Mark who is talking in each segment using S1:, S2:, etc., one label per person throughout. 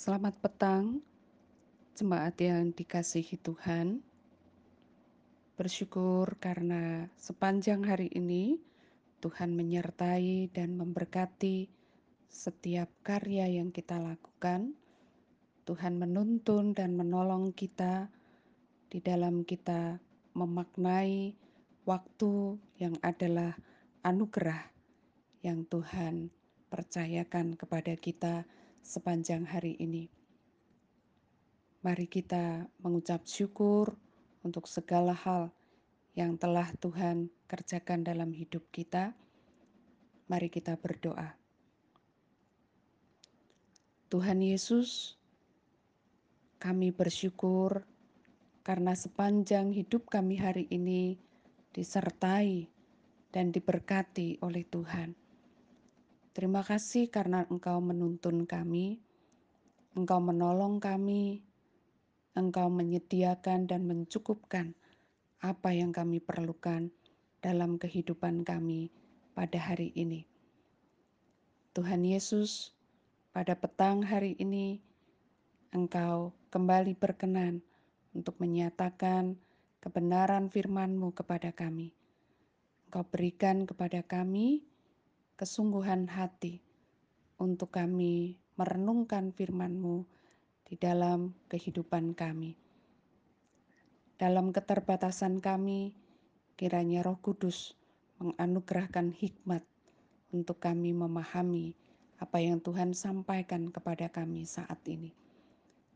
S1: Selamat petang, jemaat yang dikasihi Tuhan. Bersyukur karena sepanjang hari ini Tuhan menyertai dan memberkati setiap karya yang kita lakukan. Tuhan menuntun dan menolong kita di dalam kita memaknai waktu yang adalah anugerah yang Tuhan percayakan kepada kita sepanjang hari ini. Mari kita mengucap syukur untuk segala hal yang telah Tuhan kerjakan dalam hidup kita. Mari kita berdoa. Tuhan Yesus, kami bersyukur karena sepanjang hidup kami hari ini disertai dan diberkati oleh Tuhan. Terima kasih karena Engkau menuntun kami, Engkau menolong kami, Engkau menyediakan dan mencukupkan apa yang kami perlukan dalam kehidupan kami pada hari ini. Tuhan Yesus, pada petang hari ini, Engkau kembali berkenan untuk menyatakan kebenaran firman-Mu kepada kami. Engkau berikan kepada kami kesungguhan hati untuk kami merenungkan firman-Mu di dalam kehidupan kami. Dalam keterbatasan kami, kiranya Roh Kudus menganugerahkan hikmat untuk kami memahami apa yang Tuhan sampaikan kepada kami saat ini.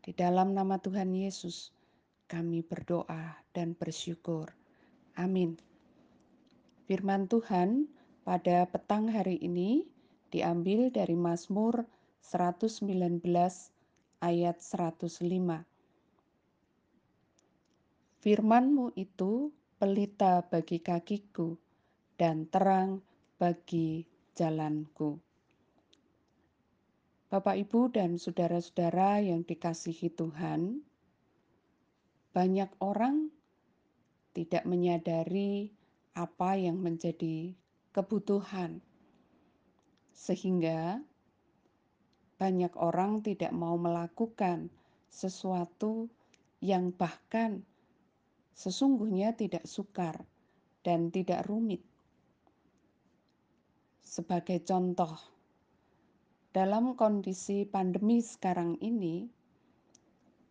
S1: Di dalam nama Tuhan Yesus, kami berdoa dan bersyukur. Amin. Firman Tuhan pada petang hari ini diambil dari Mazmur 119 ayat 105. Firmanmu itu pelita bagi kakiku dan terang bagi jalanku. Bapak, Ibu, dan saudara-saudara yang dikasihi Tuhan, banyak orang tidak menyadari apa yang menjadi kebutuhan, sehingga banyak orang tidak mau melakukan sesuatu yang bahkan sesungguhnya tidak sukar dan tidak rumit. Sebagai contoh, dalam kondisi pandemi sekarang ini,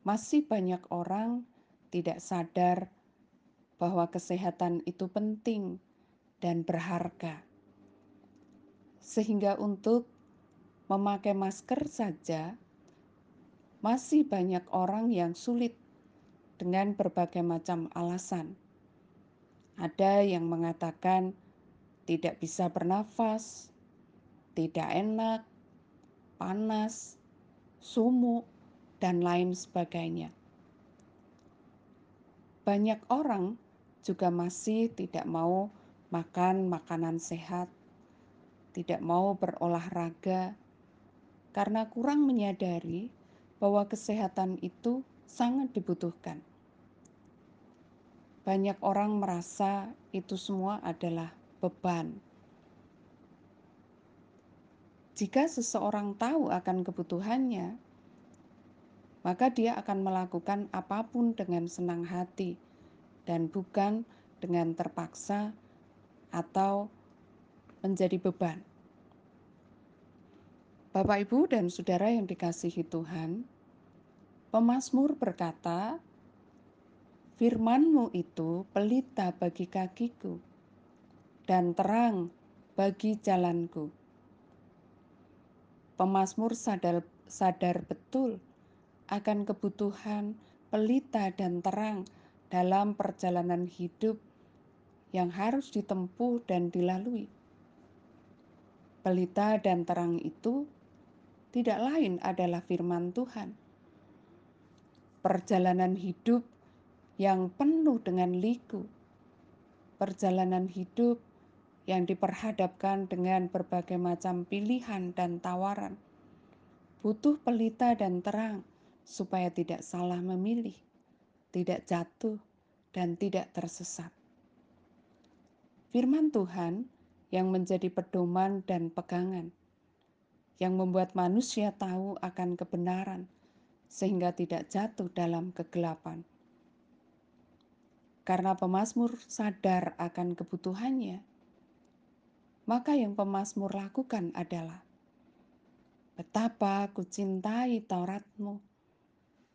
S1: masih banyak orang tidak sadar bahwa kesehatan itu penting dan berharga. Sehingga untuk memakai masker saja masih banyak orang yang sulit dengan berbagai macam alasan. Ada yang mengatakan tidak bisa bernafas, tidak enak, panas, sumuk, dan lain sebagainya. Banyak orang juga masih tidak mau makan makanan sehat, tidak mau berolahraga, karena kurang menyadari bahwa kesehatan itu sangat dibutuhkan. Banyak orang merasa itu semua adalah beban. Jika seseorang tahu akan kebutuhannya, maka dia akan melakukan apa pun dengan senang hati dan bukan dengan terpaksa atau menjadi beban. Bapak, Ibu, dan saudara yang dikasihi Tuhan, pemazmur berkata, "Firman-Mu itu pelita bagi kakiku dan terang bagi jalanku." Pemazmur sadar, sadar betul akan kebutuhan pelita dan terang dalam perjalanan hidup yang harus ditempuh dan dilalui. Pelita dan terang itu tidak lain adalah firman Tuhan. Perjalanan hidup yang penuh dengan liku, perjalanan hidup yang diperhadapkan dengan berbagai macam pilihan dan tawaran, butuh pelita dan terang supaya tidak salah memilih, tidak jatuh, dan tidak tersesat firman Tuhan yang menjadi pedoman dan pegangan, yang membuat manusia tahu akan kebenaran sehingga tidak jatuh dalam kegelapan. Karena pemazmur sadar akan kebutuhannya, maka yang pemazmur lakukan adalah Betapa aku cintai Tauratmu.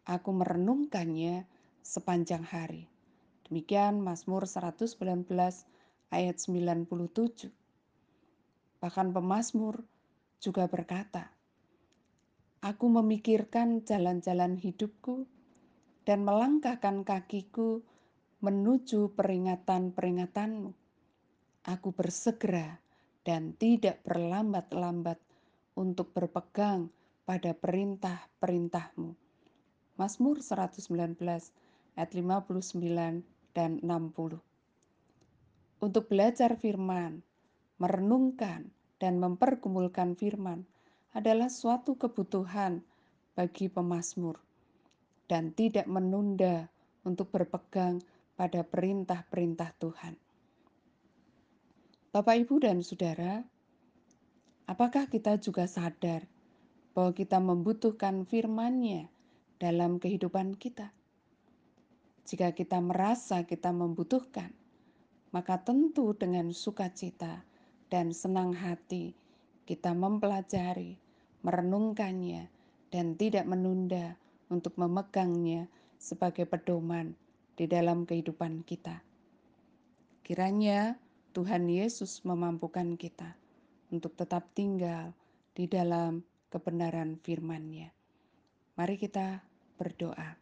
S1: Aku merenungkannya sepanjang hari. Demikian Mazmur 119 ayat 97. Bahkan pemazmur juga berkata, Aku memikirkan jalan-jalan hidupku dan melangkahkan kakiku menuju peringatan-peringatanmu. Aku bersegera dan tidak berlambat-lambat untuk berpegang pada perintah-perintahmu. Mazmur 119 ayat 59 dan 60. Untuk belajar firman, merenungkan, dan mempergumulkan firman adalah suatu kebutuhan bagi pemazmur dan tidak menunda untuk berpegang pada perintah-perintah Tuhan. Bapak, Ibu, dan Saudara, apakah kita juga sadar bahwa kita membutuhkan firman-Nya dalam kehidupan kita? Jika kita merasa kita membutuhkan, maka tentu dengan sukacita dan senang hati kita mempelajari, merenungkannya, dan tidak menunda untuk memegangnya sebagai pedoman di dalam kehidupan kita. Kiranya Tuhan Yesus memampukan kita untuk tetap tinggal di dalam kebenaran firman-Nya. Mari kita berdoa.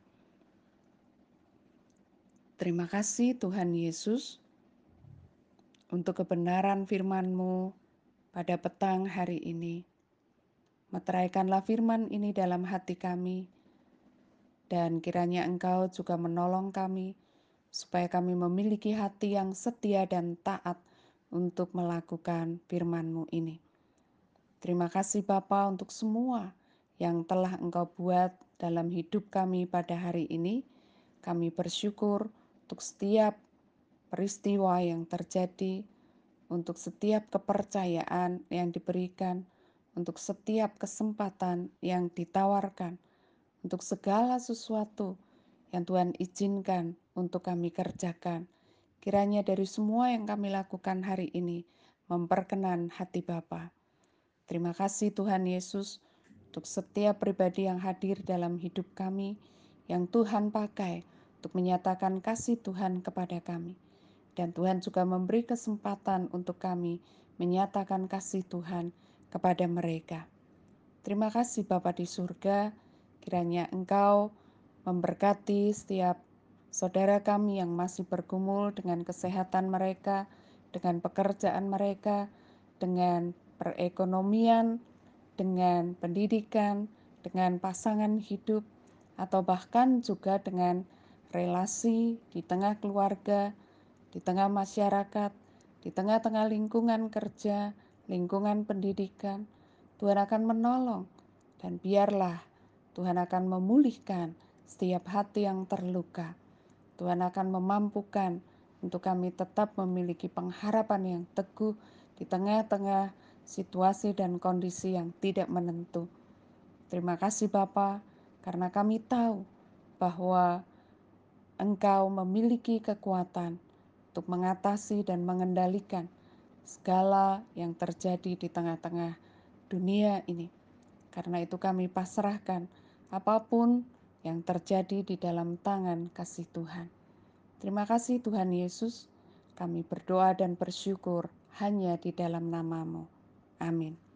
S1: Terima kasih Tuhan Yesus untuk kebenaran firman-Mu pada petang hari ini. Meteraikanlah firman ini dalam hati kami, dan kiranya Engkau juga menolong kami, supaya kami memiliki hati yang setia dan taat untuk melakukan firman-Mu ini. Terima kasih Bapa untuk semua yang telah Engkau buat dalam hidup kami pada hari ini. Kami bersyukur untuk setiap peristiwa yang terjadi, untuk setiap kepercayaan yang diberikan, untuk setiap kesempatan yang ditawarkan untuk segala sesuatu yang Tuhan izinkan untuk kami kerjakan. Kiranya dari semua yang kami lakukan hari ini memperkenan hati Bapa. Terima kasih Tuhan Yesus untuk setiap pribadi yang hadir dalam hidup kami yang Tuhan pakai untuk menyatakan kasih Tuhan kepada kami. Dan Tuhan juga memberi kesempatan untuk kami menyatakan kasih Tuhan kepada mereka. Terima kasih Bapa di surga, Kiranya Engkau memberkati setiap saudara kami yang masih bergumul dengan kesehatan mereka, dengan pekerjaan mereka, dengan perekonomian, dengan pendidikan, dengan pasangan hidup, atau bahkan juga dengan relasi di tengah keluarga, di tengah masyarakat, di tengah-tengah lingkungan kerja, lingkungan pendidikan. Tuhan akan menolong, dan biarlah Tuhan akan memulihkan setiap hati yang terluka. Tuhan akan memampukan untuk kami tetap memiliki pengharapan yang teguh di tengah-tengah situasi dan kondisi yang tidak menentu. Terima kasih Bapa, karena kami tahu bahwa Engkau memiliki kekuatan untuk mengatasi dan mengendalikan segala yang terjadi di tengah-tengah dunia ini. Karena itu kami pasrahkan apa pun yang terjadi di dalam tangan kasih Tuhan. Terima kasih Tuhan Yesus, kami berdoa dan bersyukur hanya di dalam namamu. Amin.